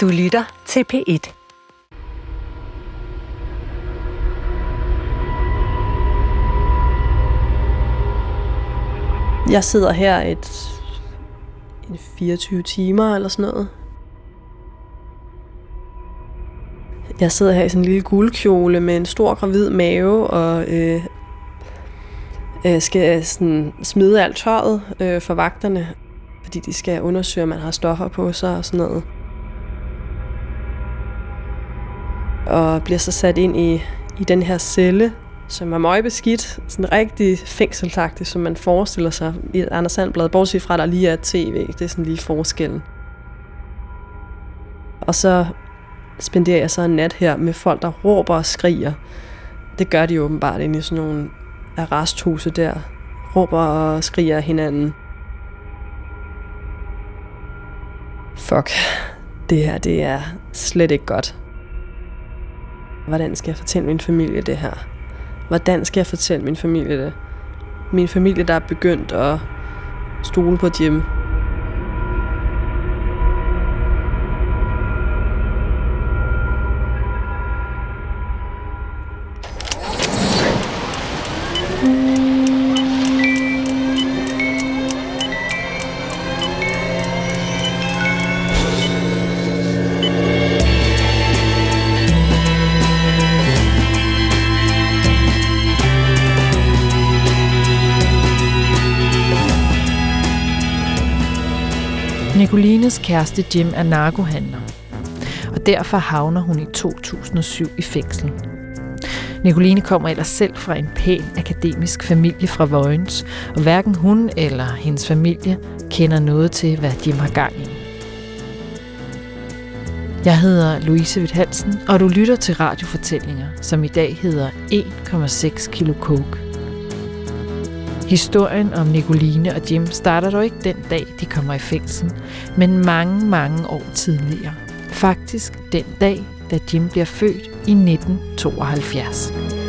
Du lytter til P1. Jeg sidder her et, et 24 timer eller sådan noget. Jeg sidder her i sådan en lille guldkjole med en stor gravid mave og øh, øh, skal sådan smide alt tøjet øh, for vagterne, fordi de skal undersøge, om man har stoffer på sig og sådan noget. Og bliver så sat ind i, i den her celle, som er møgbeskidt, sådan rigtig fængselsagtigt, som man forestiller sig i et Anders Sandblad, bortset fra, at der lige er tv, det er sådan lige forskellen. Og så spenderer jeg så en nat her med folk, der råber og skriger. Det gør de åbenbart inde i sådan nogle arresthuse der. Råber og skriger af hinanden. Fuck, det her det er slet ikke godt. Hvordan skal jeg fortælle min familie det her? Hvordan skal jeg fortælle min familie det? Min familie, der er begyndt at stole på Jim. Nicolines kæreste Jim er narkohandler, og derfor havner hun i 2007 i fængsel. Nicoline kommer ellers selv fra en pæn akademisk familie fra Vojens, og hverken hun eller hendes familie kender noget til, hvad Jim har gang i. Jeg hedder Louise Witt Hansen, og du lytter til radiofortællinger, som i dag hedder 1,6 kilo coke. Historien om Nicoline og Jim starter dog ikke den dag, de kommer i fængsel, men mange, mange år tidligere. Faktisk den dag, da Jim bliver født i 1972.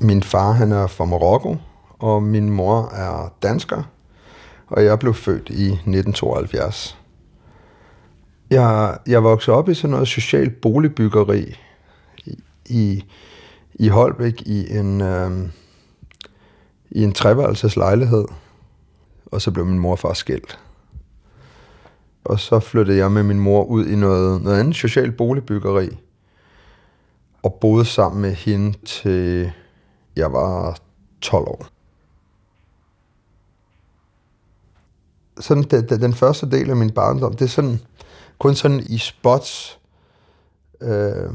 Min far han er fra Marokko, og min mor er dansker, og jeg blev født i 1972. Jeg, jeg voksede op i sådan noget socialt boligbyggeri i, i, Holbæk i en, øh, i en treværelses lejlighed, og så blev min mor far skilt. Og så flyttede jeg med min mor ud i noget, noget andet socialt boligbyggeri, og boede sammen med hende til jeg var 12 år. Sådan den, den første del af min barndom, det er sådan kun sådan i spots, øh,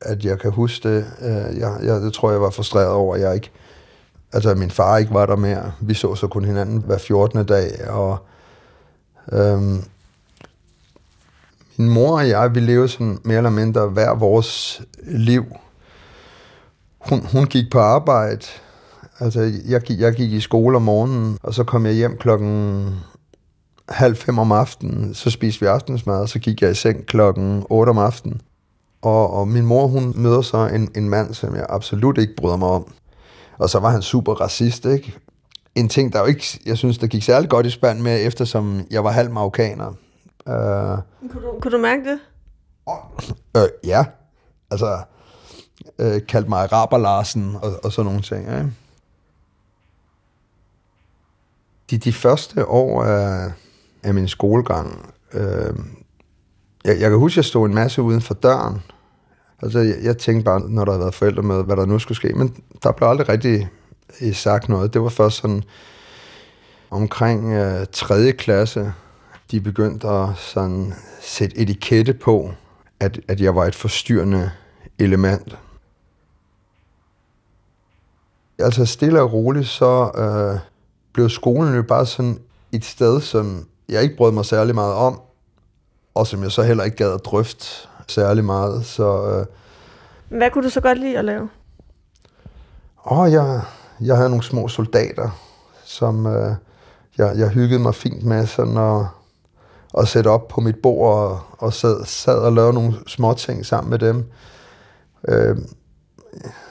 at jeg kan huske det. Øh, jeg, jeg, det tror jeg var frustreret over, at jeg ikke, altså at min far ikke var der mere. Vi så så kun hinanden hver 14. dag, og øh, min mor og jeg, vi levede sådan mere eller mindre hver vores liv hun, hun gik på arbejde. Altså, jeg gik, jeg gik i skole om morgenen, og så kom jeg hjem klokken halv fem om aftenen. Så spiste vi aftensmad, og så gik jeg i seng klokken 8 om aftenen. Og, og min mor, hun møder så en, en mand, som jeg absolut ikke bryder mig om. Og så var han super racist, ikke? En ting, der jo ikke, jeg synes, der gik særlig godt i spand med, eftersom jeg var halv marokkaner. Uh, kunne, du, kunne du mærke det? Uh, ja, altså øh, kaldte mig Araber Larsen og, og sådan nogle ting. Ikke? De, de første år af, af min skolegang, øh, jeg, jeg kan huske, at jeg stod en masse uden for døren. Altså, jeg, jeg tænkte bare, når der havde været forældre med, hvad der nu skulle ske, men der blev aldrig rigtig øh, sagt noget. Det var først sådan omkring øh, 3. klasse, de begyndte at sådan sætte etikette på, at, at jeg var et forstyrrende element altså stille og roligt, så øh, blev skolen jo bare sådan et sted, som jeg ikke brød mig særlig meget om, og som jeg så heller ikke gad at drøfte særlig meget. Så, øh, Hvad kunne du så godt lide at lave? Åh, jeg, jeg havde nogle små soldater, som øh, jeg, jeg hyggede mig fint med, så når, at sætte op på mit bord og, og sad, sad og lavede nogle små ting sammen med dem. Øh,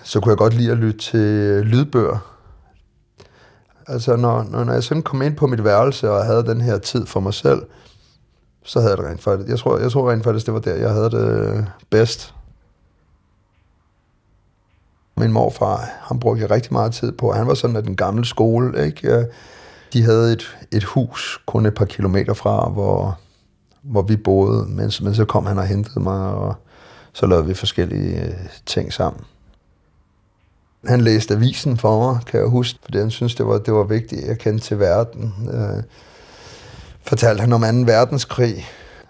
så kunne jeg godt lide at lytte til øh, lydbøger. Altså, når, når, når jeg sådan kom ind på mit værelse og havde den her tid for mig selv, så havde jeg det rent faktisk. Jeg tror, jeg tror rent faktisk, det var der, jeg havde det øh, bedst. Min morfar, han brugte jeg rigtig meget tid på. Han var sådan af den gamle skole, ikke? De havde et, et hus kun et par kilometer fra, hvor, hvor vi boede, men, men så kom han og hentede mig, og så lavede vi forskellige øh, ting sammen. Han læste avisen for mig, kan jeg huske, fordi han synes, det var, det var vigtigt, at jeg kendte til verden. Øh, fortalte han om 2. verdenskrig,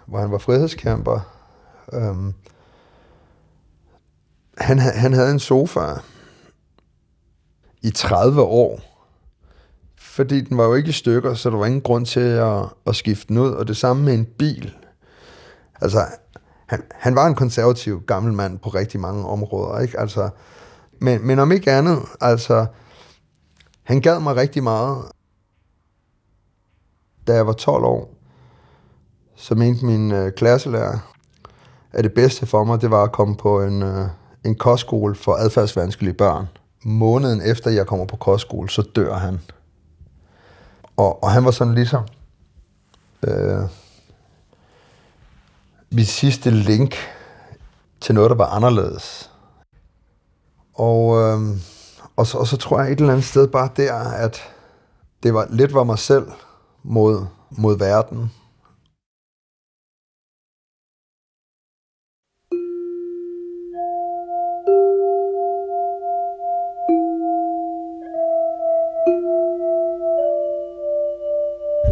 hvor han var frihedskæmper. Øh, han, han havde en sofa i 30 år, fordi den var jo ikke i stykker, så der var ingen grund til at, at skifte den ud. Og det samme med en bil. Altså, han, han var en konservativ gammel mand på rigtig mange områder, ikke? Altså, men, men om ikke andet, altså, han gad mig rigtig meget. Da jeg var 12 år, så mente min øh, klasselærer, at det bedste for mig, det var at komme på en, øh, en kostskole for adfærdsvanskelige børn. Måneden efter jeg kommer på kostskole, så dør han. Og, og han var sådan ligesom øh, mit sidste link til noget, der var anderledes. Og, øh, og, så, og så tror jeg et eller andet sted bare der, at det var lidt var mig selv mod, mod verden.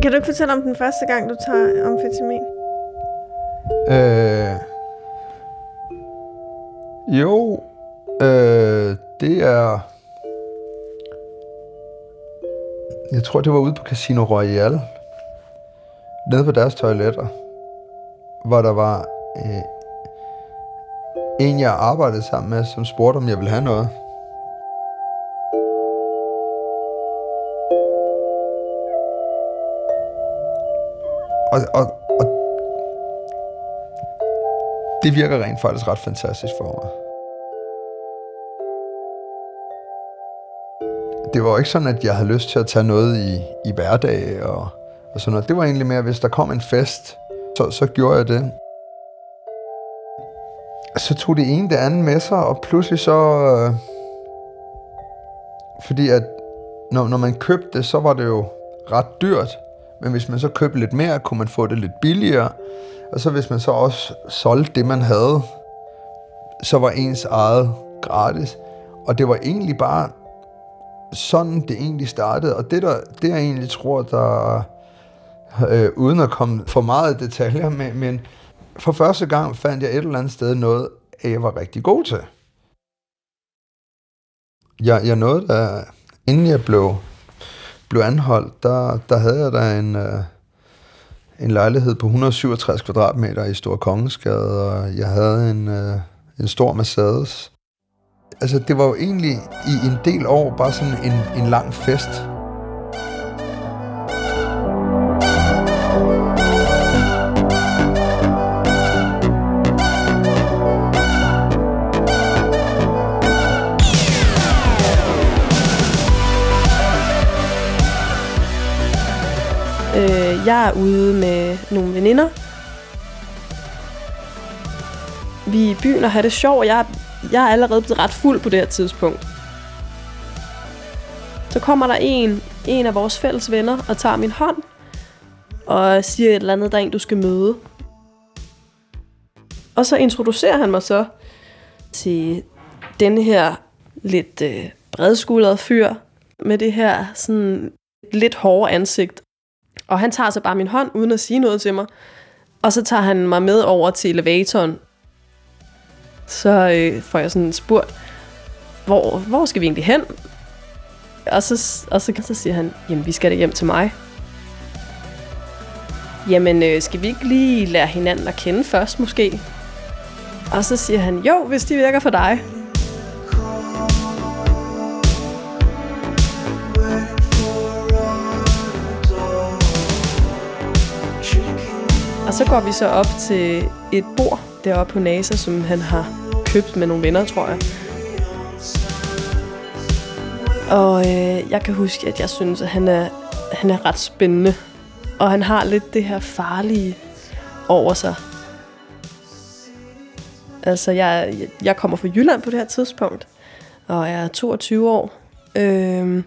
Kan du ikke fortælle om den første gang, du tager amfetamin? Øh, jo, øh, det er... Jeg tror, det var ude på Casino Royale. Nede på deres toiletter. Hvor der var øh, en, jeg arbejdede sammen med, som spurgte, om jeg ville have noget. Og, og, og det virker rent faktisk ret fantastisk for mig. Det var jo ikke sådan, at jeg havde lyst til at tage noget i, i hverdag og, og sådan noget. Det var egentlig mere, hvis der kom en fest, så, så gjorde jeg det. Så tog det ene det andet med sig, og pludselig så... Øh, fordi at når, når man købte det, så var det jo ret dyrt. Men hvis man så købte lidt mere, kunne man få det lidt billigere. Og så hvis man så også solgte det, man havde, så var ens eget gratis. Og det var egentlig bare sådan, det egentlig startede. Og det, der, det jeg egentlig tror, der, øh, uden at komme for meget detaljer, men, men for første gang fandt jeg et eller andet sted noget, jeg var rigtig god til. Jeg, jeg nåede da, inden jeg blev blev anholdt, der, der havde jeg da en, øh, en lejlighed på 167 kvadratmeter i Stor Kongensgade, og jeg havde en, øh, en stor Mercedes. Altså, det var jo egentlig i en del år bare sådan en, en lang fest. Øh, jeg er ude med nogle veninder. Vi er i byen og har det sjovt, og jeg, jeg er allerede blevet ret fuld på det her tidspunkt. Så kommer der en, en af vores fælles venner og tager min hånd og siger et eller andet, der er en, du skal møde. Og så introducerer han mig så til denne her lidt øh, bredskuldrede fyr med det her sådan lidt hårde ansigt og han tager så bare min hånd, uden at sige noget til mig. Og så tager han mig med over til elevatoren. Så øh, får jeg sådan spurgt, hvor, hvor skal vi egentlig hen? Og så, og så, så siger han, jamen vi skal da hjem til mig. Jamen, øh, skal vi ikke lige lære hinanden at kende først måske? Og så siger han, jo, hvis de virker for dig. Og så går vi så op til et bord deroppe på NASA, som han har købt med nogle venner, tror jeg. Og øh, jeg kan huske, at jeg synes, at han er, han er ret spændende. Og han har lidt det her farlige over sig. Altså, jeg, jeg kommer fra Jylland på det her tidspunkt, og jeg er 22 år. Øh,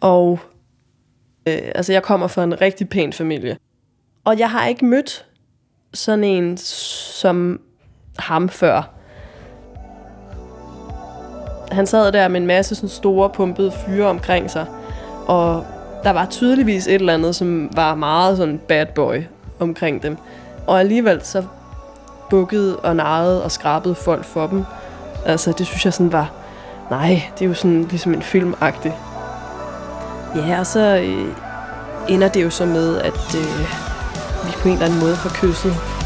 og øh, altså, jeg kommer fra en rigtig pæn familie. Og jeg har ikke mødt sådan en som ham før. Han sad der med en masse sådan store pumpede fyre omkring sig, og der var tydeligvis et eller andet, som var meget sådan bad boy omkring dem. Og alligevel så bukkede og narrede og skrabede folk for dem. Altså, det synes jeg sådan var... Nej, det er jo sådan ligesom en filmagtig. Ja, og så øh, ender det jo så med, at øh, vi på en eller anden måde får kysset.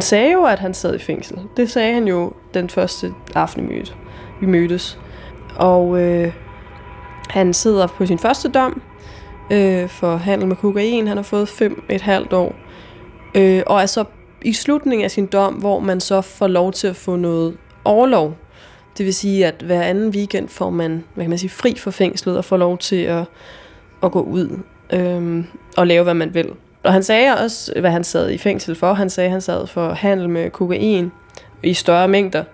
Han sagde jo, at han sad i fængsel. Det sagde han jo den første aften, vi mødtes. Vi mødtes. Og øh, han sidder på sin første dom øh, for handel med kokain. Han har fået fem et halvt år. Øh, og er så i slutningen af sin dom, hvor man så får lov til at få noget overlov. Det vil sige, at hver anden weekend får man, hvad kan man sige, fri fra fængslet og får lov til at, at gå ud øh, og lave, hvad man vil. Og han sagde også, hvad han sad i fængsel for. Han sagde, at han sad for handel med kokain i større mængder.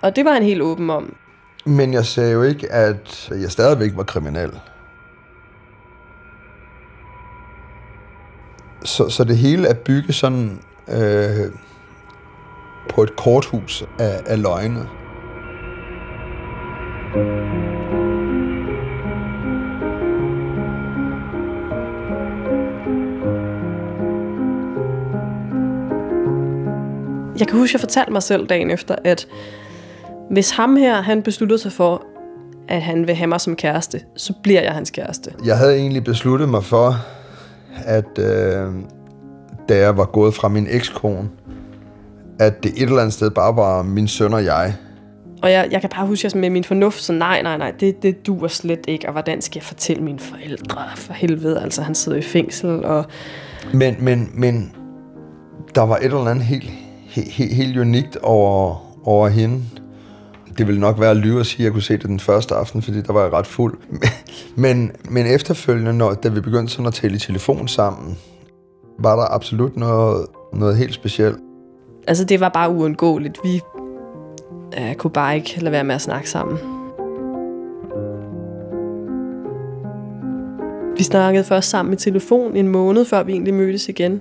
Og det var han helt åben om. Men jeg sagde jo ikke, at jeg stadigvæk var kriminel. Så, så det hele er bygget sådan øh, på et korthus af, af løgne. Jeg kan huske, jeg fortalte mig selv dagen efter, at hvis ham her, han besluttede sig for, at han vil have mig som kæreste, så bliver jeg hans kæreste. Jeg havde egentlig besluttet mig for, at øh, da jeg var gået fra min ekskone, at det et eller andet sted bare var min søn og jeg. Og jeg, jeg kan bare huske, at med min fornuft, så nej, nej, nej, det, det duer slet ikke. Og hvordan skal jeg fortælle mine forældre? For helvede, altså han sidder i fængsel. Og... Men, men, men der var et eller andet helt, helt, he- helt unikt over, over hende. Det ville nok være at lyve at sige, at jeg kunne se det den første aften, fordi der var jeg ret fuld. Men, men efterfølgende, når, da vi begyndte sådan at tale i telefon sammen, var der absolut noget, noget helt specielt. Altså, det var bare uundgåeligt. Vi øh, kunne bare ikke lade være med at snakke sammen. Vi snakkede først sammen i telefon en måned, før vi egentlig mødtes igen.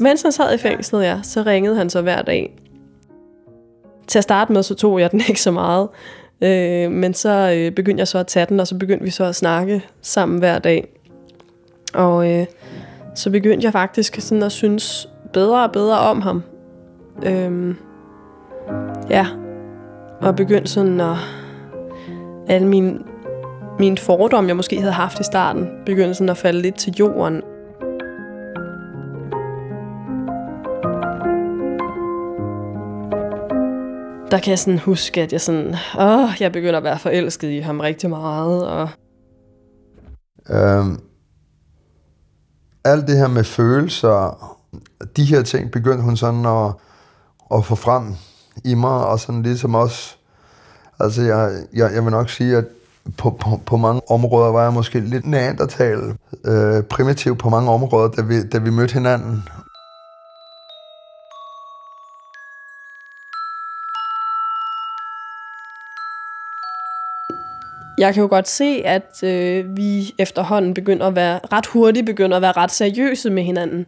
Mens han sad i fængslet, ja, så ringede han så hver dag. Til at starte med, så tog jeg den ikke så meget. Øh, men så øh, begyndte jeg så at tage den, og så begyndte vi så at snakke sammen hver dag. Og øh, så begyndte jeg faktisk sådan at synes bedre og bedre om ham. Øh, ja, og begyndte sådan at... Alle mine, mine fordomme, jeg måske havde haft i starten, begyndte sådan at falde lidt til jorden. Der kan jeg sådan huske, at jeg sådan, åh, jeg begynder at være forelsket i ham rigtig meget. Og... Øhm, alt det her med følelser, de her ting begyndte hun sådan at, at få frem i mig, og sådan ligesom også, altså jeg, jeg, jeg vil nok sige, at på, på, på mange områder var jeg måske lidt neandertal, øh, primitiv på mange områder, da vi, da vi mødte hinanden. Jeg kan jo godt se, at øh, vi efterhånden begynder at være ret hurtigt, begynder at være ret seriøse med hinanden.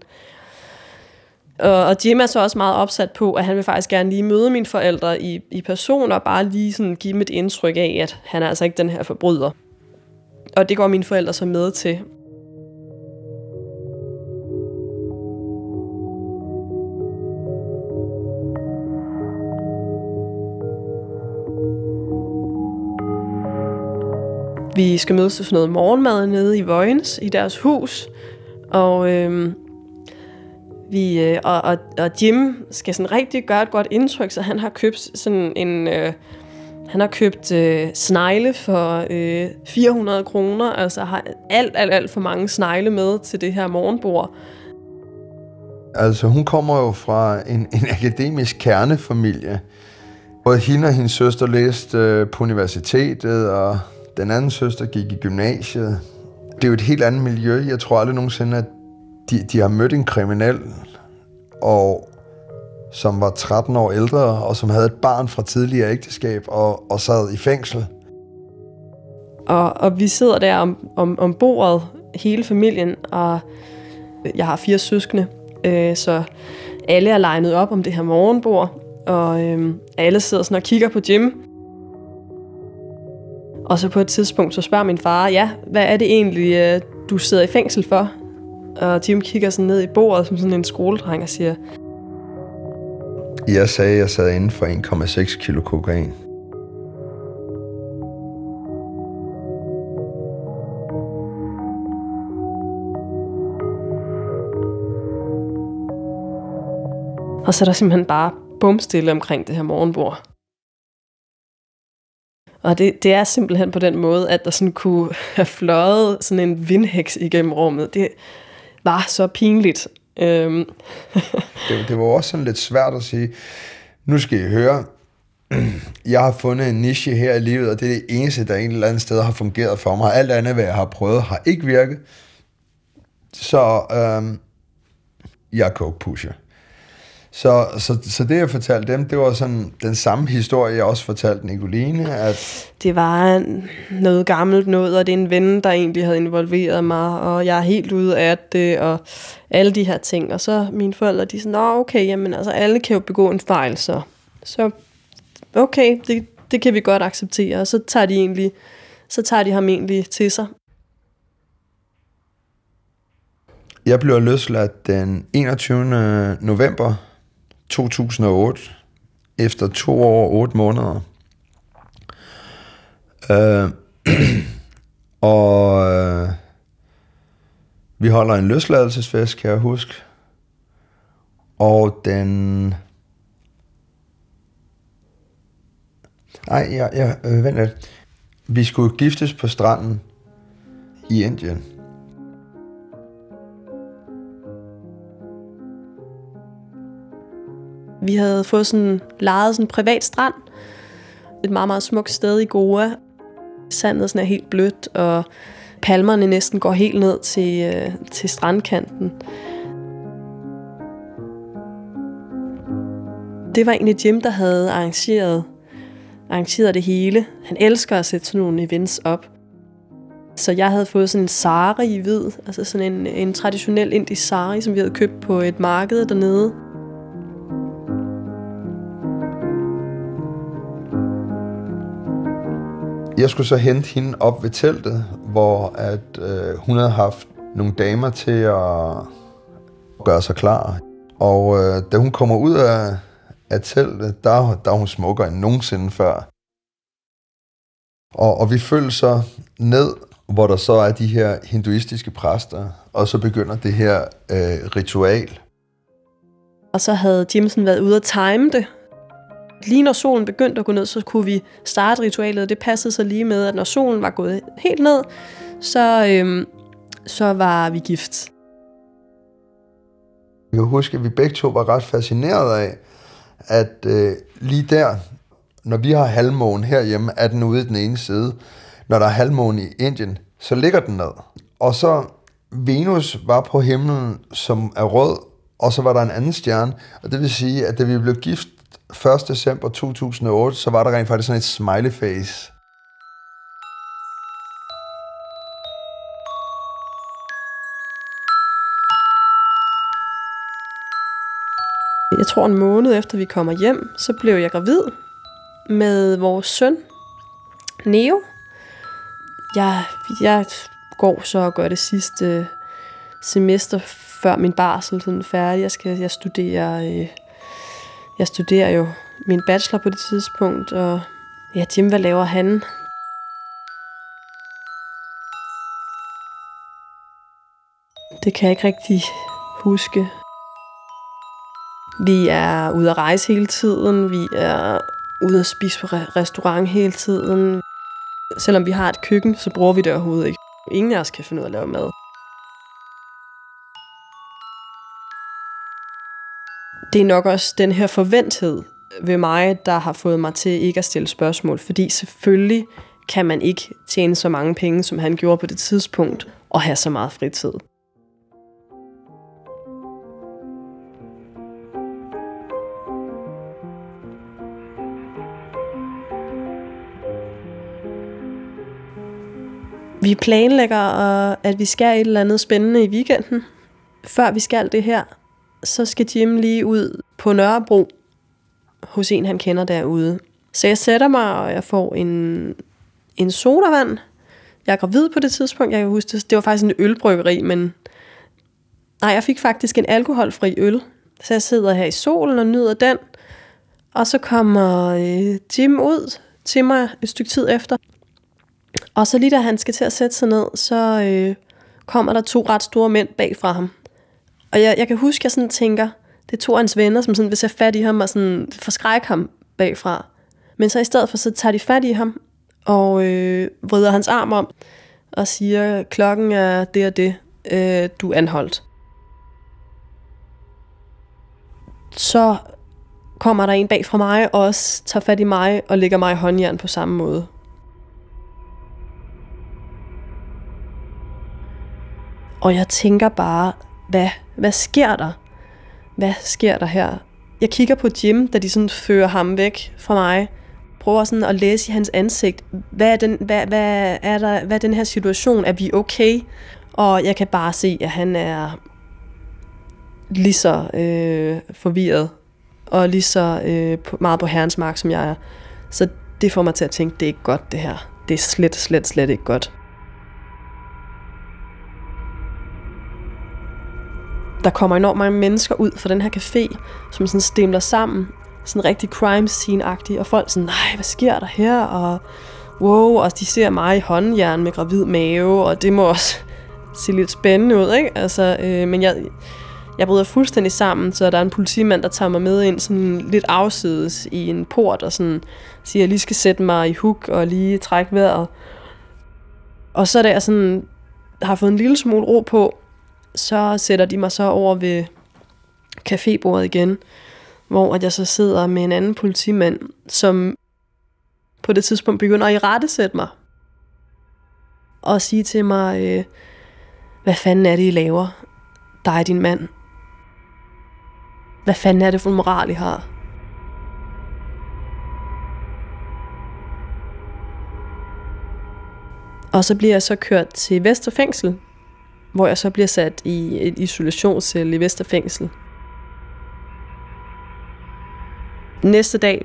Og, og Jim er så også meget opsat på, at han vil faktisk gerne lige møde mine forældre i, i person, og bare lige sådan give dem et indtryk af, at han er altså ikke den her forbryder. Og det går mine forældre så med til. Vi skal mødes til sådan noget morgenmad nede i Vojens, i deres hus. Og, øh, vi, øh, og, og, og Jim skal sådan rigtig gøre et godt indtryk, så han har købt sådan en... Øh, han har købt øh, snegle for øh, 400 kroner, altså har alt, alt, alt for mange snegle med til det her morgenbord. Altså, hun kommer jo fra en, en akademisk kernefamilie. Både hende og hendes søster læste øh, på universitetet, og den anden søster gik i gymnasiet. Det er jo et helt andet miljø. Jeg tror aldrig nogensinde, at de, de har mødt en kriminel, og som var 13 år ældre, og som havde et barn fra tidligere ægteskab, og, og sad i fængsel. Og, og vi sidder der om, om, om bordet, hele familien, og jeg har fire søskende, øh, så alle er legnet op om det her morgenbord, og øh, alle sidder sådan og kigger på Jim. Og så på et tidspunkt, så spørger min far, ja, hvad er det egentlig, øh, du sidder i fængsel for? Og Jim kigger sådan ned i bordet som sådan en skoledreng og siger, jeg sagde, at jeg sad inde for 1,6 kilo kokain. Og så er der simpelthen bare bumstille omkring det her morgenbord. Og det, det er simpelthen på den måde, at der sådan kunne have fløjet sådan en vindheks igennem rummet. Det var så pinligt. Øhm. det, det var også sådan lidt svært at sige, nu skal I høre, jeg har fundet en niche her i livet, og det er det eneste, der en eller anden sted har fungeret for mig. Alt andet, hvad jeg har prøvet, har ikke virket. Så øhm, jeg er coke pusher. Så, så, så det, jeg fortalte dem, det var sådan den samme historie, jeg også fortalte Nicoline. At det var noget gammelt noget, og det er en ven, der egentlig havde involveret mig, og jeg er helt ude af det, og alle de her ting. Og så mine forældre, de sådan, Nå, okay, jamen altså, alle kan jo begå en fejl, så, så okay, det, det kan vi godt acceptere. Og så tager de egentlig, så tager de ham egentlig til sig. Jeg blev løsladt den 21. november 2008, efter to år og otte måneder. Øh, og øh, vi holder en løsladelsesfest, kan jeg huske. Og den... Nej, jeg, jeg, øh, vent lidt. Vi skulle giftes på stranden i Indien. Vi havde fået sådan, lejet sådan en privat strand. Et meget, meget smukt sted i Goa. Sandet sådan er helt blødt, og palmerne næsten går helt ned til, øh, til strandkanten. Det var egentlig Jim, der havde arrangeret, arrangeret det hele. Han elsker at sætte sådan nogle events op. Så jeg havde fået sådan en sari i hvid, altså sådan en, en traditionel indisk sari, som vi havde købt på et marked dernede. Jeg skulle så hente hende op ved teltet, hvor at, øh, hun havde haft nogle damer til at gøre sig klar. Og øh, da hun kommer ud af, af teltet, der, der er hun smukkere end nogensinde før. Og, og vi følger så ned, hvor der så er de her hinduistiske præster, og så begynder det her øh, ritual. Og så havde Jimson været ude at time det, Lige når solen begyndte at gå ned, så kunne vi starte ritualet, og det passede så lige med, at når solen var gået helt ned, så, øhm, så var vi gift. Jeg kan huske, at vi begge to var ret fascineret af, at øh, lige der, når vi har halvmånen herhjemme, er den ude i den ene side. Når der er halvmåne i Indien, så ligger den ned. Og så Venus var på himlen, som er rød, og så var der en anden stjerne. Og det vil sige, at da vi blev gift, 1. december 2008, så var der rent faktisk sådan et smiley face. Jeg tror en måned efter vi kommer hjem, så blev jeg gravid med vores søn, Neo. Jeg, jeg går så og gør det sidste semester før min barsel sådan færdig. Jeg skal jeg studere øh, jeg studerer jo min bachelor på det tidspunkt, og ja, Tim, hvad laver han? Det kan jeg ikke rigtig huske. Vi er ude at rejse hele tiden. Vi er ude at spise på restaurant hele tiden. Selvom vi har et køkken, så bruger vi det overhovedet ikke. Ingen af os kan finde ud af at lave mad. Det er nok også den her forventhed ved mig, der har fået mig til ikke at stille spørgsmål. Fordi selvfølgelig kan man ikke tjene så mange penge, som han gjorde på det tidspunkt, og have så meget fritid. Vi planlægger, at vi skal et eller andet spændende i weekenden. Før vi skal det her, så skal Jim lige ud på Nørrebro hos en, han kender derude. Så jeg sætter mig, og jeg får en, en sodavand. Jeg er gravid på det tidspunkt. Jeg kan huske, det, det var faktisk en ølbryggeri, men nej, jeg fik faktisk en alkoholfri øl. Så jeg sidder her i solen og nyder den. Og så kommer øh, Jim ud til mig et stykke tid efter. Og så lige da han skal til at sætte sig ned, så øh, kommer der to ret store mænd bag fra ham. Og jeg, jeg kan huske, at jeg sådan tænker, det er to af hans venner, som sådan vil sætte fat i ham og sådan forskrække ham bagfra. Men så i stedet for, så tager de fat i ham og øh, vrider hans arm om og siger, klokken er det og det, øh, du er anholdt. Så kommer der en bag fra mig og også tager fat i mig og lægger mig i håndjern på samme måde. Og jeg tænker bare, hvad, hvad sker der? Hvad sker der her? Jeg kigger på Jim, da de sådan fører ham væk fra mig. Prøver sådan at læse i hans ansigt. Hvad er, den, hvad, hvad er, der, hvad er den her situation? Er vi okay? Og jeg kan bare se, at han er lige så øh, forvirret og lige så øh, meget på herrens mark, som jeg er. Så det får mig til at tænke, det er ikke godt det her. Det er slet, slet, slet ikke godt. Der kommer enormt mange mennesker ud fra den her café, som sådan stemler sammen. Sådan rigtig crime scene-agtig. Og folk sådan, nej, hvad sker der her? Og wow, og de ser mig i håndjern med gravid mave, og det må også se lidt spændende ud, ikke? Altså, øh, men jeg, jeg bryder fuldstændig sammen, så der er en politimand, der tager mig med ind sådan lidt afsides i en port, og sådan siger, at jeg lige skal sætte mig i huk og lige trække vejret. Og så da jeg sådan, har fået en lille smule ro på, så sætter de mig så over ved cafébordet igen, hvor at jeg så sidder med en anden politimand, som på det tidspunkt begynder at irettesætte mig. Og sige til mig, øh, hvad fanden er det, I laver? Dig og din mand. Hvad fanden er det for en moral, I har? Og så bliver jeg så kørt til Vesterfængsel, hvor jeg så bliver sat i et isolationscelle i Vesterfængsel. Næste dag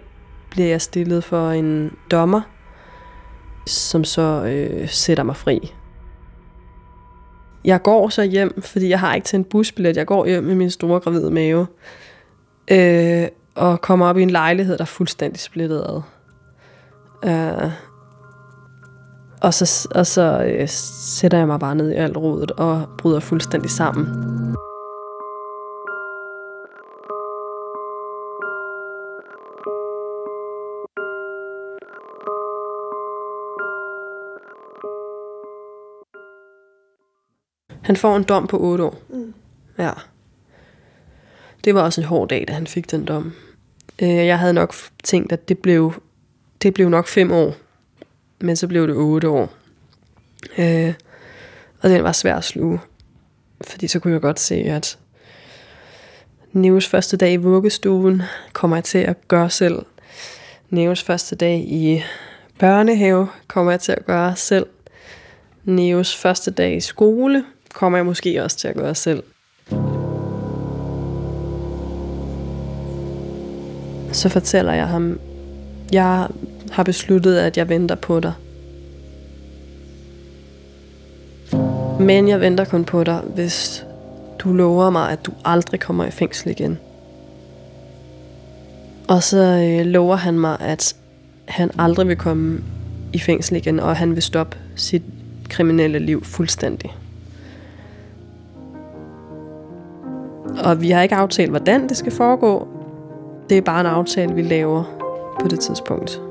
bliver jeg stillet for en dommer, som så øh, sætter mig fri. Jeg går så hjem, fordi jeg har ikke til en busbillet. Jeg går hjem med min store gravide mave. Øh, og kommer op i en lejlighed, der er fuldstændig splittet ad. Øh, og så, og så øh, sætter jeg mig bare ned i alt rodet og bryder fuldstændig sammen. Han får en dom på 8 år. Mm. Ja. Det var også en hård dag, da han fik den dom. Øh, jeg havde nok tænkt, at det blev, det blev nok 5 år men så blev det 8 år. Øh, og den var svær at sluge, fordi så kunne jeg godt se, at Neos første dag i vuggestuen kommer jeg til at gøre selv. Neos første dag i børnehave kommer jeg til at gøre selv. Neos første dag i skole kommer jeg måske også til at gøre selv. Så fortæller jeg ham, jeg har besluttet, at jeg venter på dig. Men jeg venter kun på dig, hvis du lover mig, at du aldrig kommer i fængsel igen. Og så øh, lover han mig, at han aldrig vil komme i fængsel igen, og han vil stoppe sit kriminelle liv fuldstændig. Og vi har ikke aftalt, hvordan det skal foregå. Det er bare en aftale, vi laver på det tidspunkt.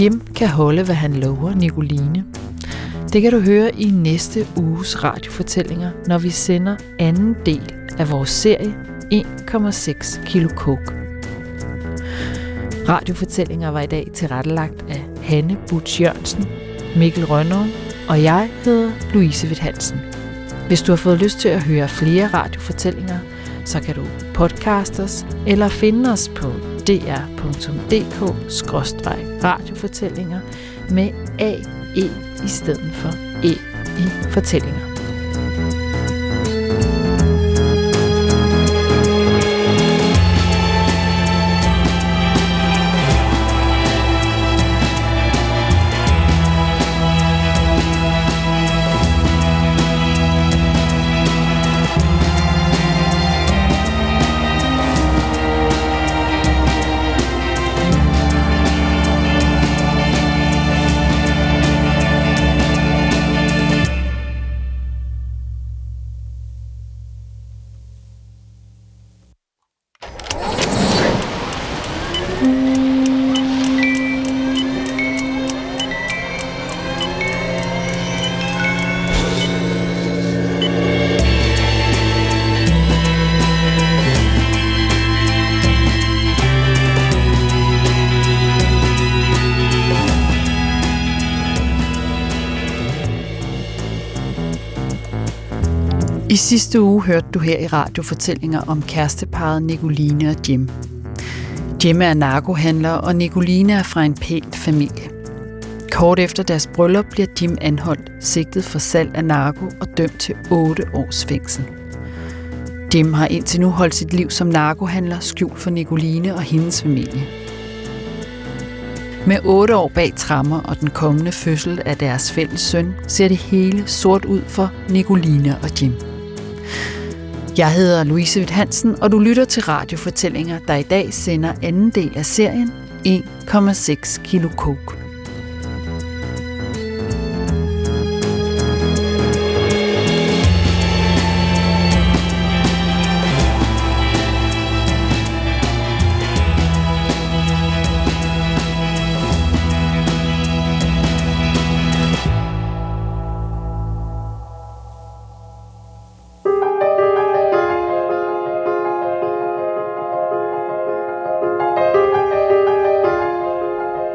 Jim kan holde, hvad han lover Nicoline. Det kan du høre i næste uges radiofortællinger, når vi sender anden del af vores serie 1,6 kilo coke. Radiofortællinger var i dag tilrettelagt af Hanne Butch Jørgensen, Mikkel Rønner og jeg hedder Louise Witt Hansen. Hvis du har fået lyst til at høre flere radiofortællinger, så kan du podcaste os eller finde os på radiofortællinger med AE i stedet for E i fortællinger. I sidste uge hørte du her i radiofortællinger om kæresteparet Nicoline og Jim. Jim er narkohandler, og Nicoline er fra en pæn familie. Kort efter deres bryllup bliver Jim anholdt, sigtet for salg af narko og dømt til 8 års fængsel. Jim har indtil nu holdt sit liv som narkohandler skjult for Nicoline og hendes familie. Med 8 år bag trammer og den kommende fødsel af deres fælles søn, ser det hele sort ud for Nicoline og Jim. Jeg hedder Louise Witt Hansen, og du lytter til radiofortællinger, der i dag sender anden del af serien 1,6 kilo coke.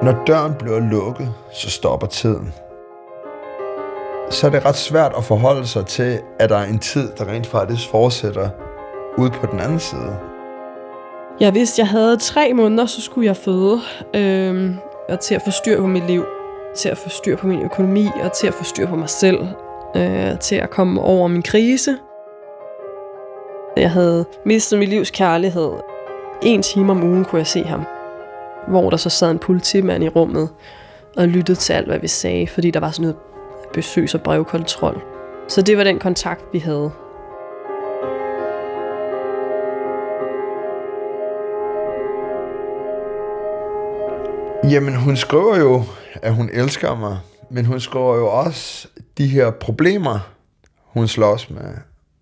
Når døren bliver lukket, så stopper tiden. Så er det ret svært at forholde sig til, at der er en tid, der rent faktisk fortsætter ude på den anden side. Jeg vidste, jeg havde tre måneder, så skulle jeg føde. Øhm, og til at få styr på mit liv, til at få styr på min økonomi, og til at få styr på mig selv. Øh, til at komme over min krise. Jeg havde mistet mit livs kærlighed. En time om ugen kunne jeg se ham. Hvor der så sad en politimand i rummet og lyttede til alt, hvad vi sagde, fordi der var sådan noget besøgs- og brevkontrol. Så det var den kontakt, vi havde. Jamen, hun skriver jo, at hun elsker mig, men hun skriver jo også de her problemer, hun slås med.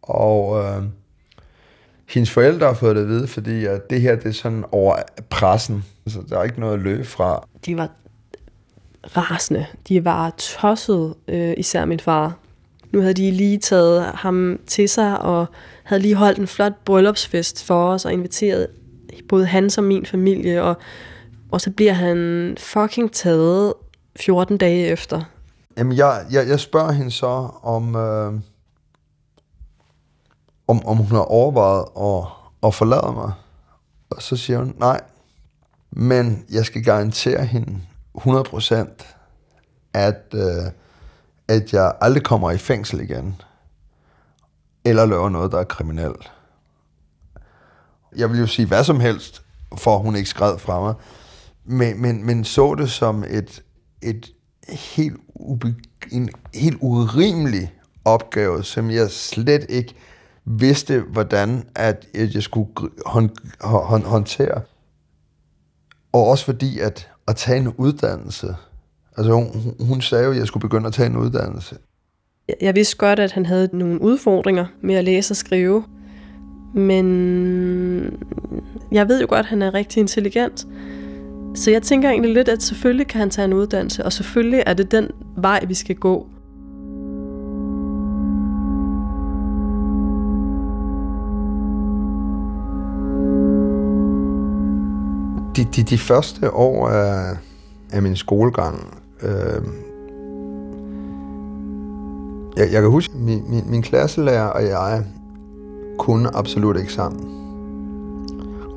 Og øh, hendes forældre har fået det at vide, fordi at det her det er sådan over pressen. Så der er ikke noget at løbe fra. De var rasende. De var tosset, øh, især min far. Nu havde de lige taget ham til sig, og havde lige holdt en flot bryllupsfest for os, og inviteret både hans og min familie, og, og så bliver han fucking taget 14 dage efter. Jamen, jeg, jeg, jeg spørger hende så, om, øh, om, om hun har overvejet at, at forlade mig. Og så siger hun, nej, men jeg skal garantere hende, 100% at, øh, at jeg aldrig kommer i fængsel igen, eller laver noget, der er kriminelt. Jeg vil jo sige hvad som helst, for hun ikke skred fra mig, men, men, men så det som et, et helt, ube, en helt urimelig opgave, som jeg slet ikke vidste, hvordan at jeg skulle hånd, hånd, håndtere. Og også fordi, at at tage en uddannelse, altså hun, hun sagde jo, at jeg skulle begynde at tage en uddannelse. Jeg vidste godt, at han havde nogle udfordringer med at læse og skrive, men jeg ved jo godt, at han er rigtig intelligent. Så jeg tænker egentlig lidt, at selvfølgelig kan han tage en uddannelse, og selvfølgelig er det den vej, vi skal gå. De, de, de første år af, af min skolegang, øh, jeg, jeg kan huske, min, min, min klasselærer og jeg kunne absolut ikke sammen.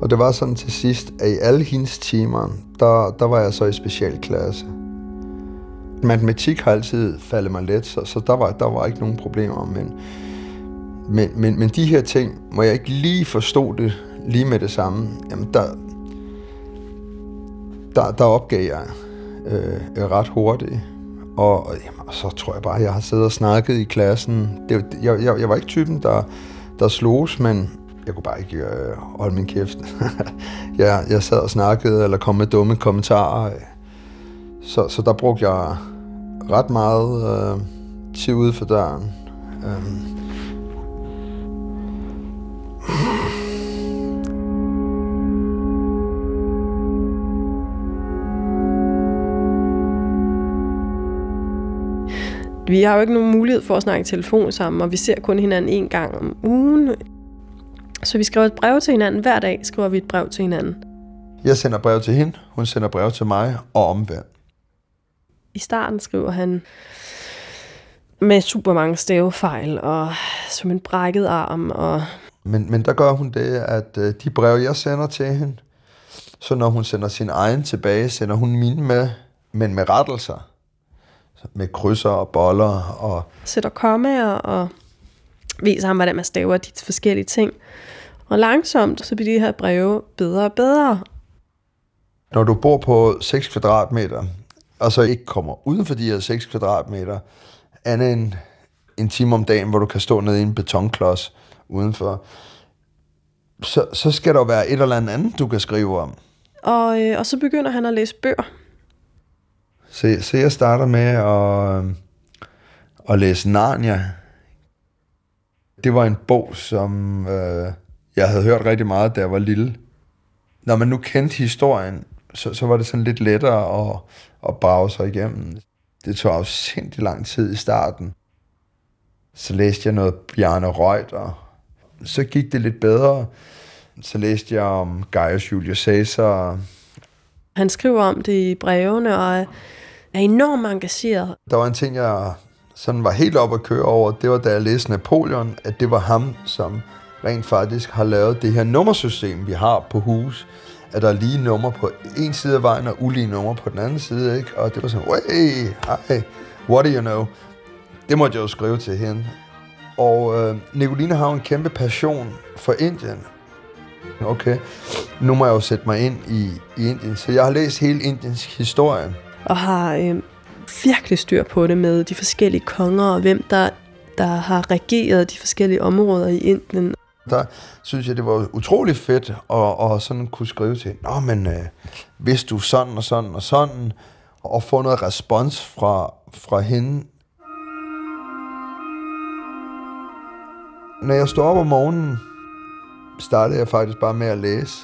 Og det var sådan til sidst, at i alle hendes timer, der, der var jeg så i specialklasse. Matematik har altid faldet mig let, så, så der, var, der var ikke nogen problemer. Men, men, men, men de her ting, må jeg ikke lige forstå det lige med det samme, jamen der, der, der opgav jeg øh, ret hurtigt. Og, og, jamen, og så tror jeg bare, at jeg har siddet og snakket i klassen. Det, jeg, jeg, jeg var ikke typen, der, der slogs, men jeg kunne bare ikke øh, holde min kæft. jeg, jeg sad og snakkede, eller kom med dumme kommentarer. Så, så der brugte jeg ret meget øh, tid ude for døren. Øh, Vi har jo ikke nogen mulighed for at snakke i telefon sammen, og vi ser kun hinanden en gang om ugen. Så vi skriver et brev til hinanden. Hver dag skriver vi et brev til hinanden. Jeg sender brev til hende, hun sender brev til mig, og omvendt. I starten skriver han med super mange stavefejl, og som en brækket arm. Og... Men, men der gør hun det, at øh, de brev, jeg sender til hende, så når hun sender sin egen tilbage, sender hun mine med, men med rettelser med krydser og boller. Og Sætter kommaer og viser ham, hvordan man staver de forskellige ting. Og langsomt, så bliver de her breve bedre og bedre. Når du bor på 6 kvadratmeter, og så ikke kommer uden for de her 6 kvadratmeter, andet end en time om dagen, hvor du kan stå nede i en betonklods udenfor, så, så skal der være et eller andet, du kan skrive om. Og, øh, og så begynder han at læse bøger. Så, så jeg starter med at, øhm, at læse Narnia. Det var en bog, som øh, jeg havde hørt rigtig meget, da jeg var lille. Når man nu kendte historien, så, så var det sådan lidt lettere at, at brage sig igennem. Det tog også sindssygt lang tid i starten. Så læste jeg noget Bjarne Reuter. Så gik det lidt bedre. Så læste jeg om Gaius Julius Caesar. Han skriver om det i brevene, og er enormt engageret. Der var en ting, jeg sådan var helt op at køre over, det var da jeg læste Napoleon, at det var ham, som rent faktisk har lavet det her nummersystem, vi har på hus, at der er lige nummer på en side af vejen og ulige nummer på den anden side, ikke? Og det var sådan, hey, hi, what do you know? Det måtte jeg jo skrive til hende. Og øh, Nicoline har en kæmpe passion for Indien. Okay, nu må jeg jo sætte mig ind i, i Indien. Så jeg har læst hele Indiens historie og har øh, virkelig styr på det med de forskellige konger og hvem der, der har regeret de forskellige områder i Indien. Der synes jeg, det var utrolig fedt at, at sådan kunne skrive til, Nå, men øh, hvis du sådan og sådan og sådan, og få noget respons fra, fra hende. Når jeg står op om morgenen, startede jeg faktisk bare med at læse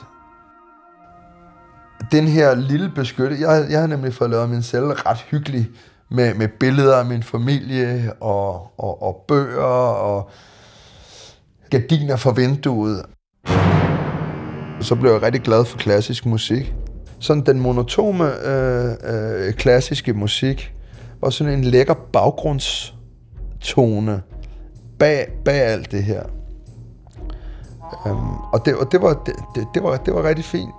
den her lille beskyttelse, jeg, jeg har nemlig fået lavet min celle ret hyggelig med, med billeder af min familie og, og, og bøger og gardiner for vinduet. Så blev jeg rigtig glad for klassisk musik. Sådan den monotome øh, øh, klassiske musik var sådan en lækker baggrundstone bag, bag alt det her. Um, og det, og det, var, det, det, det, var, det var rigtig fint.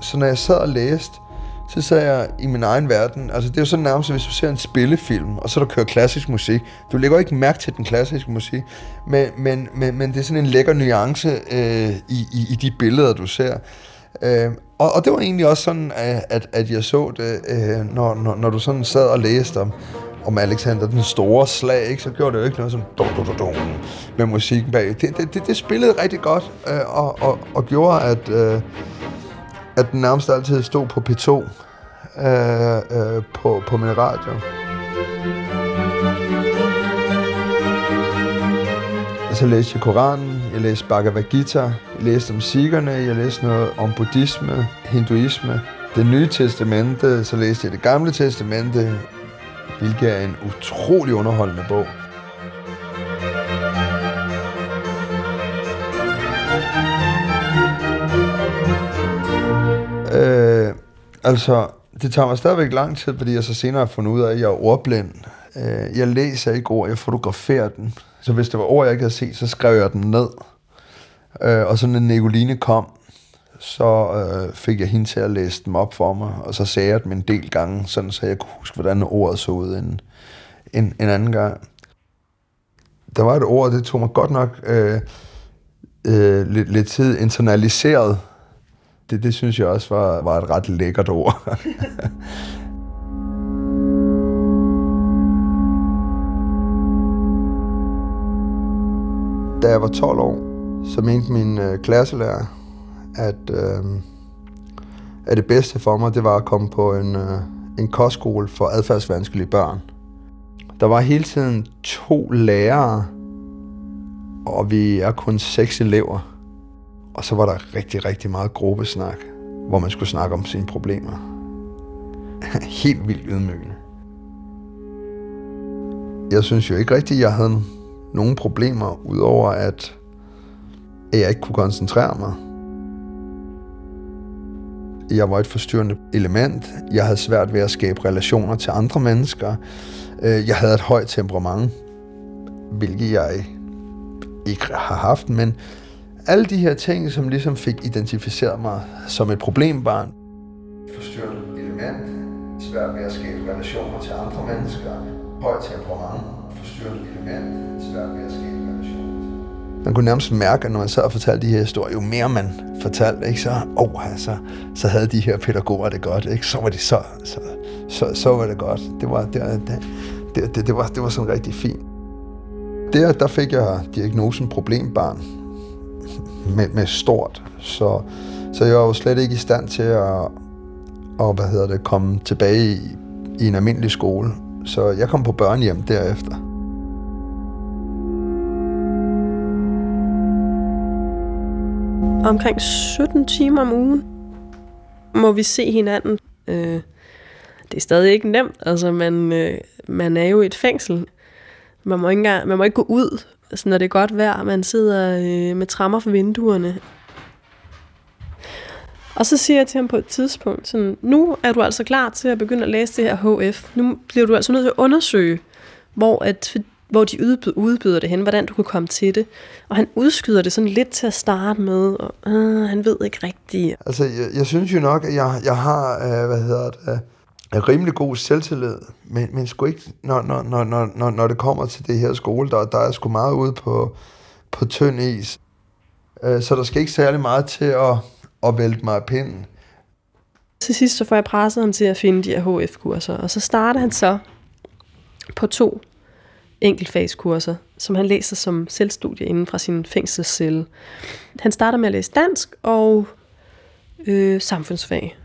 Så når jeg sad og læste, så sad jeg i min egen verden. Altså, det er jo sådan nærmest, hvis du ser en spillefilm, og så der kører klassisk musik. Du lægger ikke mærke til den klassiske musik, men, men, men, men det er sådan en lækker nuance øh, i, i, i de billeder, du ser. Øh, og, og det var egentlig også sådan, øh, at, at jeg så det, øh, når, når, når du sådan sad og læste om, om Alexander den store slag, ikke, så gjorde det jo ikke noget sådan dum, dum, dum, med musikken bag. Det, det, det, det spillede rigtig godt, øh, og, og, og gjorde, at, øh, at den nærmest altid stod på P2 øh, øh, på, på min radio. Så læste jeg Koranen, jeg læste Bhagavad Gita, jeg læste om sikkerne, jeg læste noget om buddhisme, hinduisme, det nye testamente, så læste jeg det gamle testamente, hvilket er en utrolig underholdende bog. Altså, det tager mig stadigvæk lang tid, fordi jeg så senere har fundet ud af, at jeg er ordblind. Øh, jeg læser ikke ord, jeg fotograferer den. Så hvis det var ord, jeg ikke havde set, så skrev jeg den ned. Øh, og så når Nicoline kom, så øh, fik jeg hende til at læse dem op for mig, og så sagde jeg dem en del gange, sådan så jeg kunne huske, hvordan ordet så ud en, en, en anden gang. Der var et ord, det tog mig godt nok øh, øh, lidt, lidt tid internaliseret. Det, det synes jeg også var, var et ret lækkert ord. da jeg var 12 år, så mente min øh, klasselærer, at, øh, at det bedste for mig, det var at komme på en, øh, en kostskole for adfærdsvanskelige børn. Der var hele tiden to lærere, og vi er kun seks elever. Og så var der rigtig, rigtig meget gruppesnak, hvor man skulle snakke om sine problemer. Helt vildt ydmygende. Jeg synes jo ikke rigtigt, at jeg havde nogen problemer, udover at jeg ikke kunne koncentrere mig. Jeg var et forstyrrende element. Jeg havde svært ved at skabe relationer til andre mennesker. Øh, jeg havde et højt temperament, hvilket jeg ikke har haft, men alle de her ting, som ligesom fik identificeret mig som et problembarn. Forstyrrende element, svært ved at skabe relationer til andre mennesker, højt temperament, forstyrrende element, svært ved at skabe man kunne nærmest mærke, at når man sad og fortalte de her historier, jo mere man fortalte, ikke, så, oh, altså, så havde de her pædagoger det godt. Ikke? Så var det så, så, så, så var det godt. Det var, det, det, det, det, var, det var sådan rigtig fint. Der, der fik jeg diagnosen problembarn med, med stort. Så, så jeg var jo slet ikke i stand til at, og, hvad hedder det, komme tilbage i, i en almindelig skole. Så jeg kom på børnehjem derefter. omkring 17 timer om ugen må vi se hinanden. Øh, det er stadig ikke nemt. Altså, man, øh, man er jo i et fængsel. Man må ikke, engang, man må ikke gå ud, altså, når det er godt vejr. Man sidder øh, med trammer for vinduerne. Og så siger jeg til ham på et tidspunkt, sådan, nu er du altså klar til at begynde at læse det her HF. Nu bliver du altså nødt til at undersøge, hvor at, hvor de udbyder det hen, hvordan du kan komme til det. Og han udskyder det sådan lidt til at starte med, og øh, han ved ikke rigtigt. Altså, jeg, jeg synes jo nok, at jeg, jeg har, øh, hvad hedder det, øh, er rimelig god selvtillid, men, men sgu ikke, når, når, når, når, når det kommer til det her skole, der, der er sgu meget ude på, på tynd is. Øh, så der skal ikke særlig meget til at, at vælte mig af pinden. Til sidst så får jeg presset ham til at finde de her HF-kurser, og så starter han så på to enkeltfagskurser, som han læser som selvstudie inden fra sin fængselscelle. Han starter med at læse dansk og øh, samfundsfag.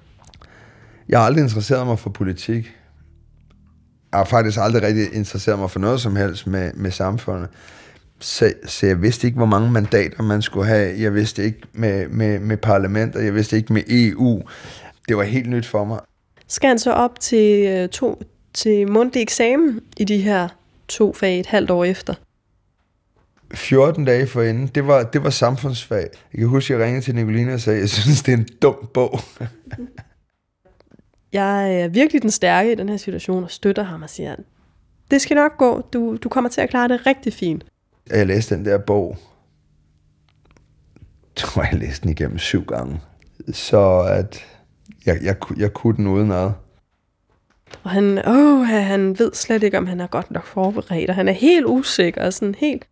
Jeg har aldrig interesseret mig for politik. Jeg har faktisk aldrig rigtig interesseret mig for noget som helst med, med samfundet. Så, så jeg vidste ikke, hvor mange mandater man skulle have. Jeg vidste ikke med, med, med parlamenter. Jeg vidste ikke med EU. Det var helt nyt for mig. Skal han så op til, øh, to, til mundtlig eksamen i de her to fag et halvt år efter. 14 dage forinden, det var, det var samfundsfag. Jeg kan huske, at jeg ringede til Nicoline og sagde, at jeg synes, det er en dum bog. jeg er virkelig den stærke i den her situation og støtter ham og siger, det skal nok gå, du, du kommer til at klare det rigtig fint. Jeg læste den der bog, jeg tror, jeg læste den igennem syv gange. Så at jeg, jeg, jeg kunne den udenad. Og han, åh, han ved slet ikke, om han er godt nok forberedt, og han er helt usikker og sådan helt...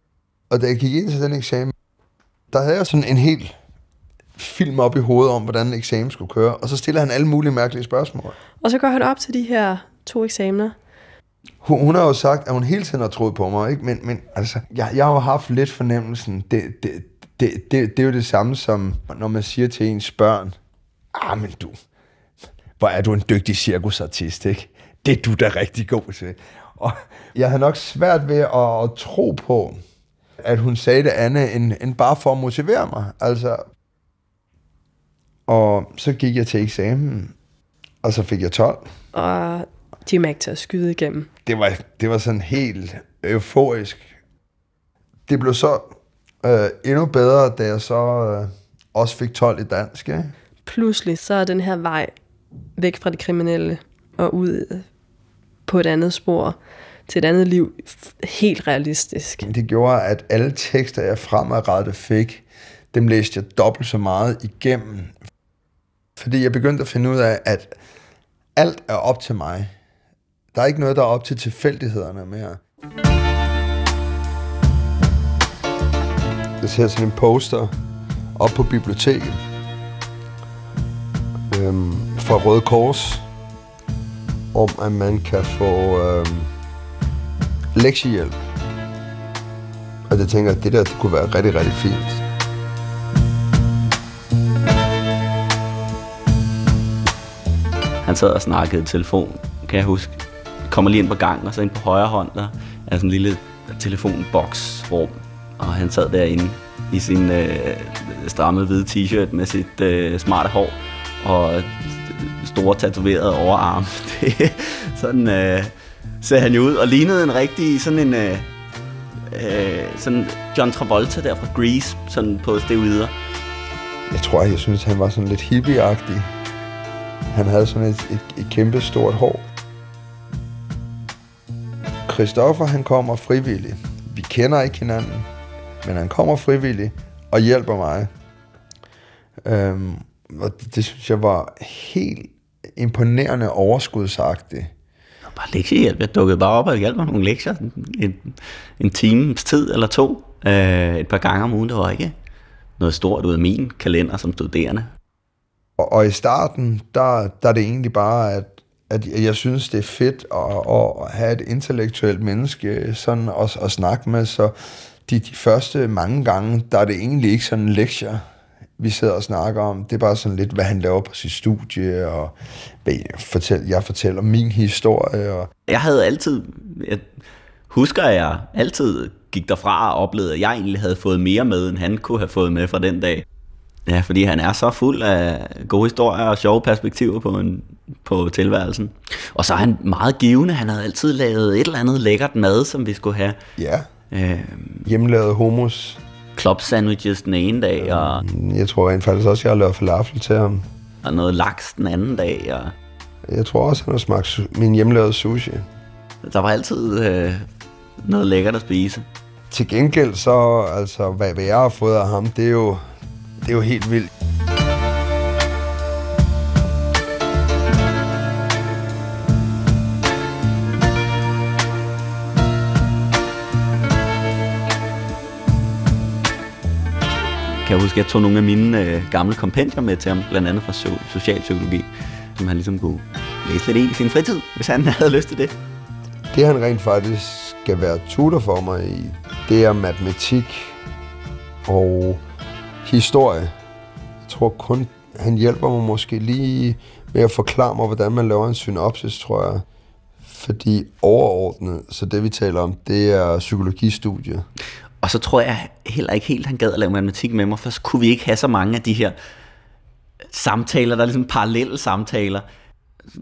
Og da jeg gik ind til den eksamen, der havde jeg sådan en helt film op i hovedet om, hvordan en eksamen skulle køre, og så stiller han alle mulige mærkelige spørgsmål. Og så går han op til de her to eksamener. Hun, hun har jo sagt, at hun hele tiden har troet på mig, ikke? Men, men altså, jeg, jeg har jo haft lidt fornemmelsen, det, det, det, det, det er jo det samme som, når man siger til ens børn, ah, men du, hvor er du en dygtig cirkusartist, ikke? Det er du da rigtig god til. Og jeg havde nok svært ved at, at tro på, at hun sagde det andet, end, end bare for at motivere mig. Altså, og så gik jeg til eksamen, og så fik jeg 12. Og de er ikke til at skyde igennem. Det var, det var sådan helt euforisk. Det blev så øh, endnu bedre, da jeg så øh, også fik 12 i dansk. Ikke? Pludselig så er den her vej væk fra det kriminelle og ud på et andet spor til et andet liv helt realistisk. Det gjorde, at alle tekster, jeg fremadrettet fik, dem læste jeg dobbelt så meget igennem. Fordi jeg begyndte at finde ud af, at alt er op til mig. Der er ikke noget, der er op til tilfældighederne mere. Jeg ser sådan en poster op på biblioteket øhm, fra Røde Kors om, at man kan få øhm, lektiehjælp. Og jeg tænker, at det der det kunne være rigtig, rigtig fint. Han sad og snakkede i telefon, kan jeg huske. Kommer lige ind på gangen, og så ind på højre hånd, der er sådan en lille telefonboksrum. Og han sad derinde i sin øh, stramme hvide t-shirt med sit øh, smarte hår og store tatoverede overarm. Det, sådan øh, ser han jo ud og lignede en rigtig sådan en øh, øh, sådan John Travolta der fra Grease, sådan på steroider. Jeg tror, jeg synes, han var sådan lidt hippieagtig. Han havde sådan et, et, et kæmpe stort hår. Christoffer, han kommer frivilligt. Vi kender ikke hinanden, men han kommer frivilligt og hjælper mig. Øhm, og det, det synes jeg var helt imponerende overskudsagtigt. Bare lektiehjælp. Jeg dukkede bare op og hjalp mig nogle lektier. En, en times tid eller to. Øh, et par gange om ugen. Det var ikke noget stort ud af min kalender som studerende. Og, og i starten, der, der er det egentlig bare, at, at jeg synes, det er fedt at, at have et intellektuelt menneske sådan at, at snakke med. Så de, de første mange gange, der er det egentlig ikke sådan lektier vi sidder og snakker om. Det er bare sådan lidt, hvad han laver på sit studie, og hvad jeg, fortæller, jeg fortæller min historie. Og... Jeg havde altid, jeg husker, at jeg altid gik derfra og oplevede, at jeg egentlig havde fået mere med, end han kunne have fået med fra den dag. Ja, fordi han er så fuld af gode historier og sjove perspektiver på, en, på tilværelsen. Og så er han meget givende. Han havde altid lavet et eller andet lækkert mad, som vi skulle have. Ja. Øh, Hjemmelavet hummus club sandwiches den ene dag, og... Jeg tror rent faktisk også, jeg har lavet falafel til ham. Og noget laks den anden dag, og... Jeg tror også, han har smagt min hjemmelavede sushi. Der var altid øh, noget lækkert at spise. Til gengæld så, altså, hvad, hvad jeg har fået af ham, det er jo, det er jo helt vildt. kan jeg huske, at jeg tog nogle af mine øh, gamle kompendier med til ham, blandt andet fra so- socialpsykologi, som han ligesom kunne læse lidt i i sin fritid, hvis han havde lyst til det. Det han rent faktisk skal være tutor for mig i, det er matematik og historie. Jeg tror kun, han hjælper mig måske lige med at forklare mig, hvordan man laver en synopsis, tror jeg. Fordi overordnet, så det vi taler om, det er psykologistudie. Og så tror jeg heller ikke helt, han gad at lave matematik med mig, for så kunne vi ikke have så mange af de her samtaler, der er ligesom parallelle samtaler.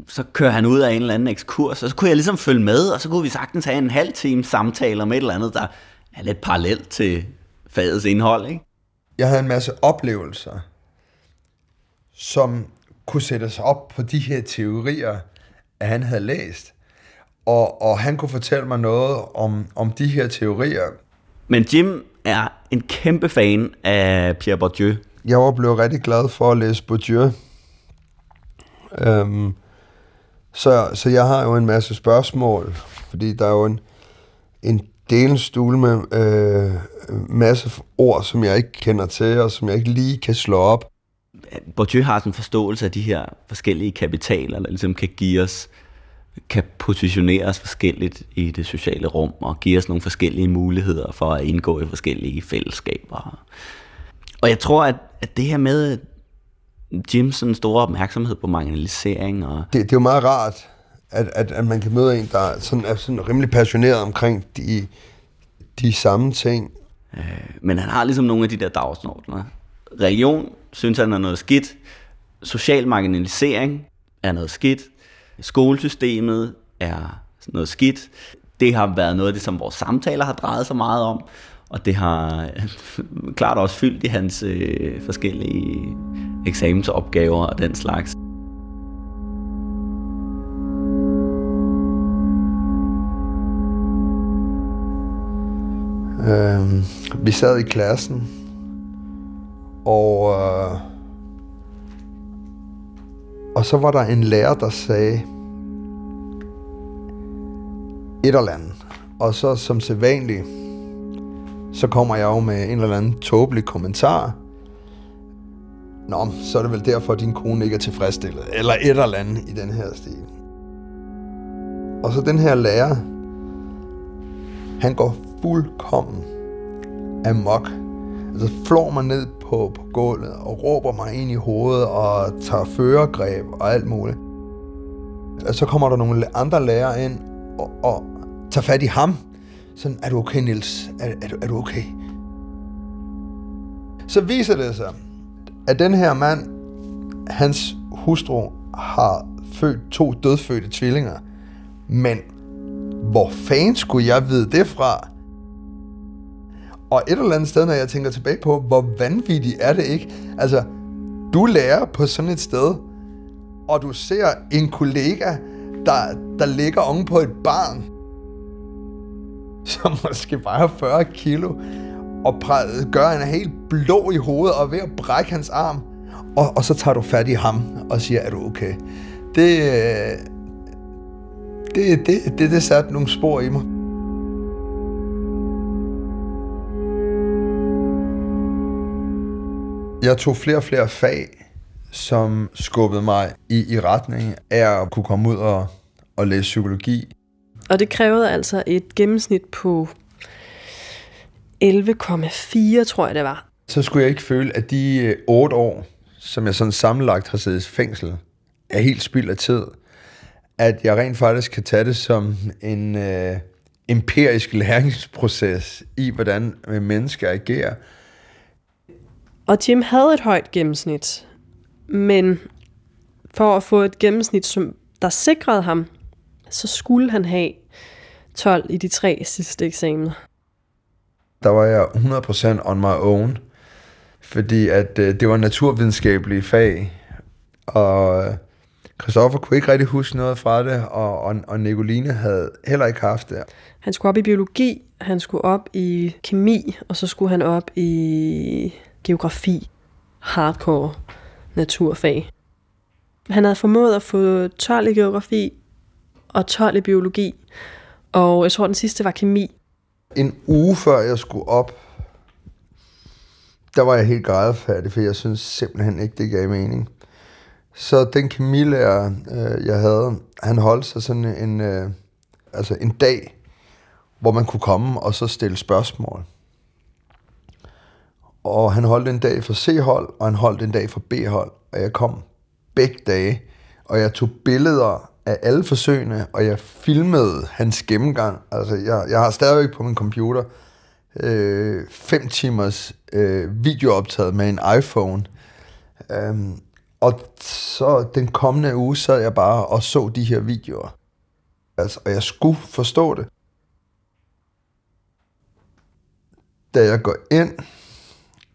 Så kører han ud af en eller anden ekskurs, og så kunne jeg ligesom følge med, og så kunne vi sagtens have en halv time samtaler med et eller andet, der er lidt parallelt til fagets indhold. Ikke? Jeg havde en masse oplevelser, som kunne sættes op på de her teorier, at han havde læst. Og, og han kunne fortælle mig noget om, om de her teorier, men Jim er en kæmpe fan af Pierre Bourdieu. Jeg var blevet rigtig glad for at læse Bourdieu. Øhm, så, så jeg har jo en masse spørgsmål, fordi der er jo en, en delstule med øh, masse ord, som jeg ikke kender til, og som jeg ikke lige kan slå op. Bourdieu har sådan en forståelse af de her forskellige kapitaler, der ligesom kan give os, kan positionere os forskelligt i det sociale rum, og give os nogle forskellige muligheder for at indgå i forskellige fællesskaber. Og jeg tror, at, at det her med Jims store opmærksomhed på marginalisering. Og det, det er jo meget rart, at, at, at man kan møde en, der sådan, er sådan rimelig passioneret omkring de, de samme ting. Øh, men han har ligesom nogle af de der dagsordner. Religion synes han er noget skidt. Social marginalisering er noget skidt. Skolesystemet er noget skidt. Det har været noget af det, som vores samtaler har drejet sig meget om. Og det har klart også fyldt i hans øh, forskellige eksamensopgaver og den slags. Øh, vi sad i klassen, og, øh, og så var der en lærer, der sagde et eller andet. Og så som sædvanligt, så kommer jeg jo med en eller anden tåbelig kommentar. Nå, så er det vel derfor, at din kone ikke er tilfredsstillet. Eller et eller andet i den her stil. Og så den her lærer, han går fuldkommen amok. Altså flår mig ned på, på gulvet og råber mig ind i hovedet og tager førergreb og alt muligt. Og så kommer der nogle andre lærere ind og, og tager fat i ham. Sådan, er du okay, Nils? Er, er, du, er du okay? Så viser det sig, at den her mand, hans hustru, har født to dødfødte tvillinger. Men hvor fanden skulle jeg vide det fra? Og et eller andet sted, når jeg tænker tilbage på, hvor vanvittigt er det ikke? Altså, du lærer på sådan et sted, og du ser en kollega, der, der ligger oven på et barn, som måske vejer 40 kilo, og gør en helt blå i hovedet og er ved at brække hans arm. Og, og så tager du fat i ham og siger, er du okay? Det, øh, det, det, det, det satte nogle spor i mig. Jeg tog flere og flere fag, som skubbede mig i, i retning af at kunne komme ud og, og læse psykologi. Og det krævede altså et gennemsnit på 11,4, tror jeg det var. Så skulle jeg ikke føle, at de 8 øh, år, som jeg sådan sammenlagt har siddet i fængsel, er helt spild af tid at jeg rent faktisk kan tage det som en øh, empirisk læringsproces i, hvordan mennesker agerer. Og Jim havde et højt gennemsnit, men for at få et gennemsnit, som der sikrede ham, så skulle han have 12 i de tre sidste eksamener. Der var jeg 100% on my own, fordi at øh, det var naturvidenskabelige fag, og Christoffer kunne ikke rigtig huske noget fra det, og, og, og Nicoline havde heller ikke haft det. Han skulle op i biologi, han skulle op i kemi, og så skulle han op i geografi, hardcore naturfag. Han havde formået at få 12 i geografi og 12 i biologi, og jeg tror, den sidste var kemi. En uge før jeg skulle op, der var jeg helt grædefærdig, for jeg synes simpelthen ikke, det gav mening. Så den kemilærer, øh, jeg havde, han holdt sig sådan en, øh, altså en dag, hvor man kunne komme og så stille spørgsmål. Og han holdt en dag for C-hold, og han holdt en dag for B-hold. Og jeg kom begge dage, og jeg tog billeder af alle forsøgene, og jeg filmede hans gennemgang. Altså, jeg, jeg har stadigvæk på min computer øh, fem timers øh, videooptaget med en iPhone. Um, og så den kommende uge sad jeg bare og så de her videoer. Altså, og jeg skulle forstå det. Da jeg går ind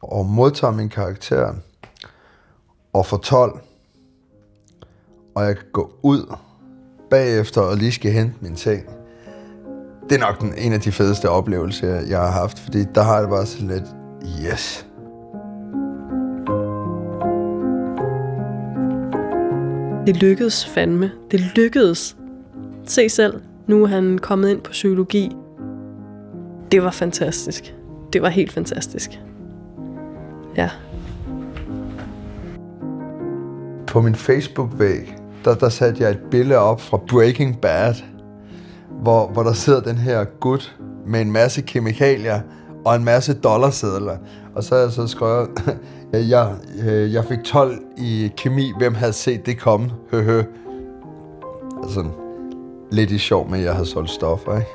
og modtager min karakter og får 12, og jeg kan gå ud bagefter og lige skal hente min ting, det er nok den, en af de fedeste oplevelser, jeg har haft, fordi der har jeg bare sådan lidt, yes, Det lykkedes fandme. Det lykkedes. Se selv, nu er han kommet ind på psykologi. Det var fantastisk. Det var helt fantastisk. Ja. På min Facebook-væg, der, der satte jeg et billede op fra Breaking Bad, hvor, hvor der sidder den her gut med en masse kemikalier og en masse dollarsedler. Og så har jeg så skrevet, jeg, jeg, jeg fik 12 i kemi, hvem havde set det komme? Høhø. Altså, lidt i sjov med, at jeg har solgt stoffer, ikke?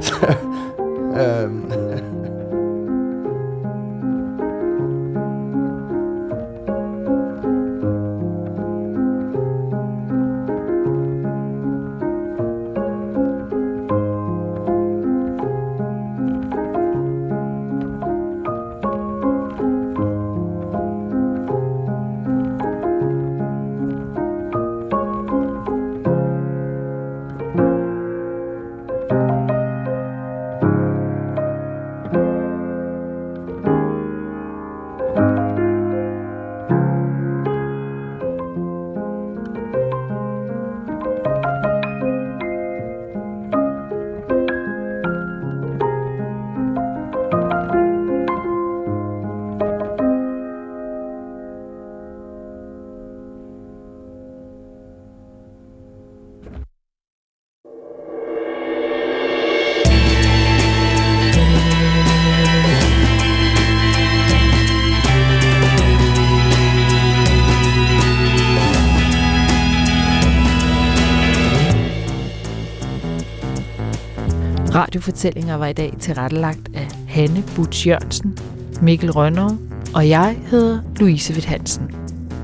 så, øhm, Radiofortællinger var i dag tilrettelagt af Hanne Butch Jørgensen, Mikkel Rønner og jeg hedder Louise Witt Hansen.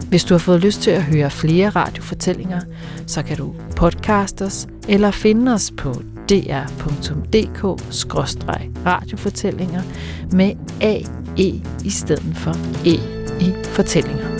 Hvis du har fået lyst til at høre flere radiofortællinger, så kan du podcaste os eller finde os på dr.dk-radiofortællinger med AE i stedet for E i fortællinger.